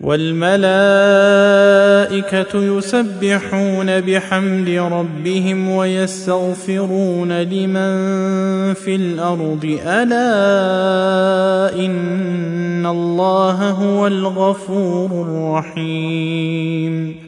والملائكة يسبحون بحمد ربهم ويستغفرون لمن في الأرض. ألا إن الله هو الغفور الرحيم.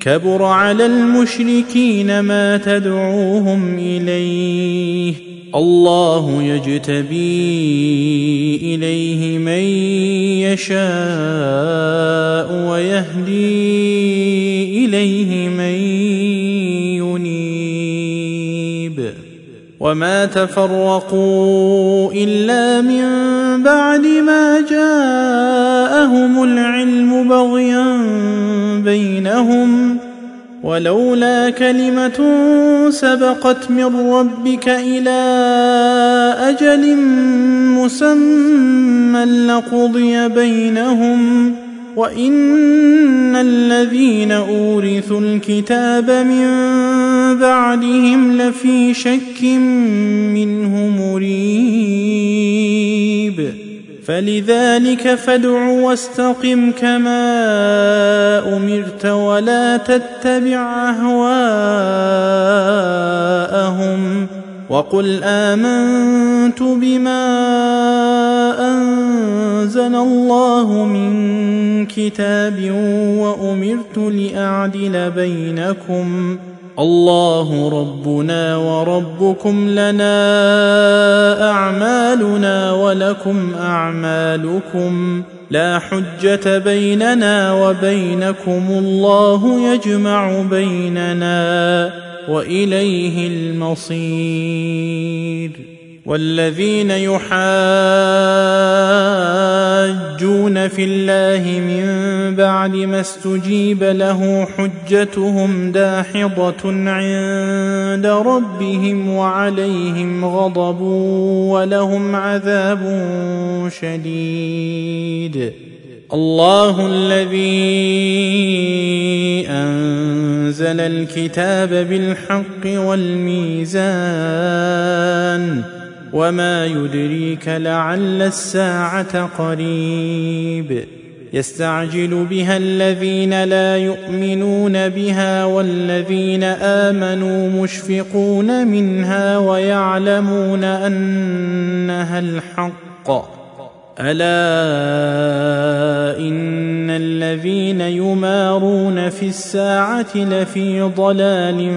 كبر على المشركين ما تدعوهم إليه. الله يجتبي إليه من يشاء ويهدي إليه من ينيب. وما تفرقوا إلا من بعد ما جاءهم العلم بغيا بينهم ولولا كلمه سبقت من ربك إلى أجل مسمى لقضي بينهم وان الذين اورثوا الكتاب من بعدهم لفي شك منه مريب فلذلك فادع واستقم كما أمرت ولا تتبع أهواءهم وقل آمنت بما أنزل الله من كتاب وأمرت لأعدل بينكم الله ربنا وربكم لنا أعمالنا ولكم أعمالكم لا حجة بيننا وبينكم الله يجمع بيننا وإليه المصير والذين يحاجون في الله من بعد ما استجيب له حجتهم داحضة عند ربهم وعليهم غضب ولهم عذاب شديد. الله الذي أنزل الكتاب بالحق والميزان وما يدريك لعل الساعة قريب يستعجل بها الذين لا يؤمنون بها والذين امنوا مشفقون منها ويعلمون انها الحق الا ان الذين يمارون في الساعة لفي ضلال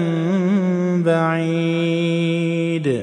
بعيد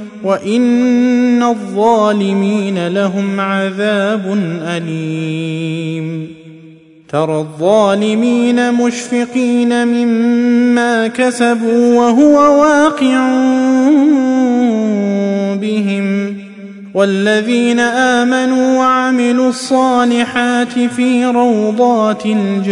وإن الظالمين لهم عذاب أليم ترى الظالمين مشفقين مما كسبوا وهو واقع بهم والذين امنوا وعملوا الصالحات في روضات الجنات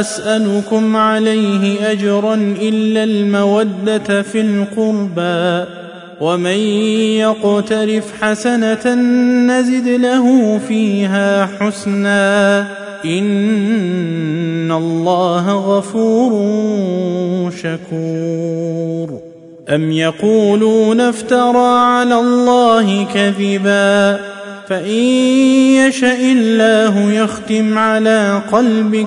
اسالكم عليه أجرا إلا المودة في القربى ومن يقترف حسنة نزد له فيها حسنا. إن الله غفور شكور. أم يقولون افترى على الله كذبا؟ فإن يشأ الله يختم على قلبك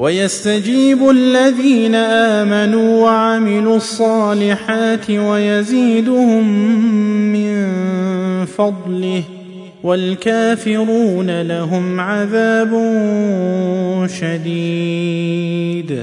ويستجيب الذين آمنوا وعملوا الصالحات ويزيدهم من فضله والكافرون لهم عذاب شديد.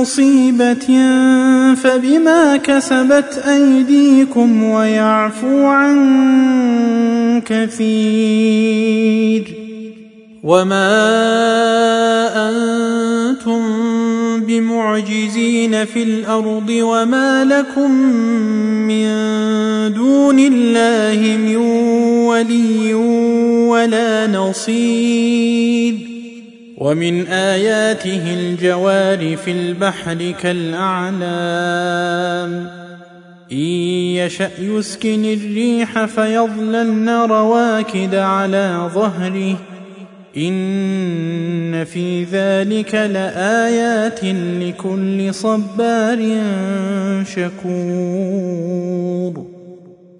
مصيبة فبما كسبت أيديكم ويعفو عن كثير وما أنتم بمعجزين في الأرض وما لكم من دون الله من ولي ولا نصير ومن آياته الجوار في البحر كالأعلام. إن يشأ يسكن الريح فيظللن رواكد على ظهره. إن في ذلك لآيات لكل صبار شكور.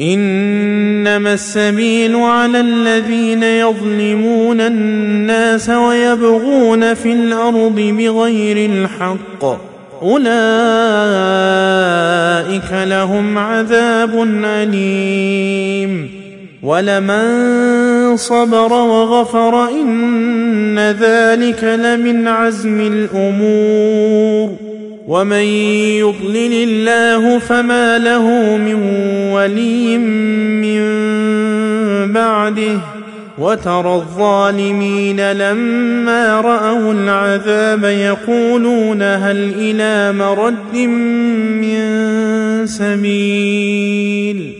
إنما السبيل على الذين يظلمون الناس ويبغون في الأرض بغير الحق. أولئك لهم عذاب أليم. ولمن صبر وغفر إن ذلك لمن عزم الأمور. ومن يضلل الله فما له من ولي من بعده وترى الظالمين لما راوا العذاب يقولون هل إلى مرد من سبيل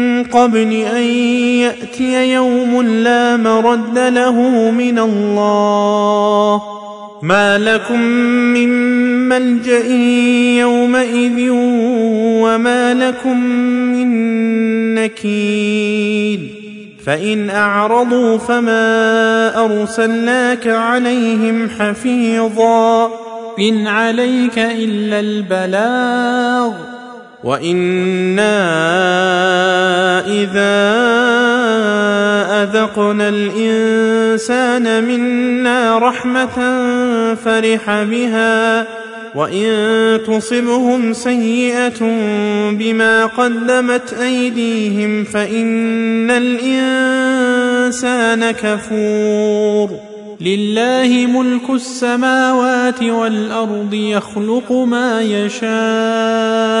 قبل أن يأتي يوم لا مرد له من الله. ما لكم من ملجأ يومئذ وما لكم من نكير فإن أعرضوا فما أرسلناك عليهم حفيظا. إن عليك إلا البلاغ. وأنا اذا اذقنا الانسان منا رحمه فرح بها وان تصبهم سيئه بما قدمت ايديهم فان الانسان كفور لله ملك السماوات والارض يخلق ما يشاء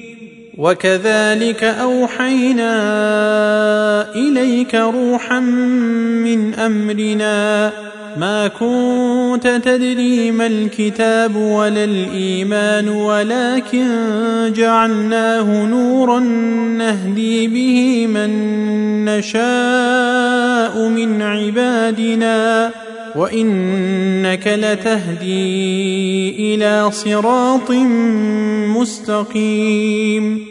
وكذلك أوحينا إليك روحا من أمرنا. ما كنت تدري ما الكتاب ولا الإيمان ولكن جعلناه نورا نهدي به من نشاء من عبادنا. وإنك لتهدي إلى صراط مستقيم.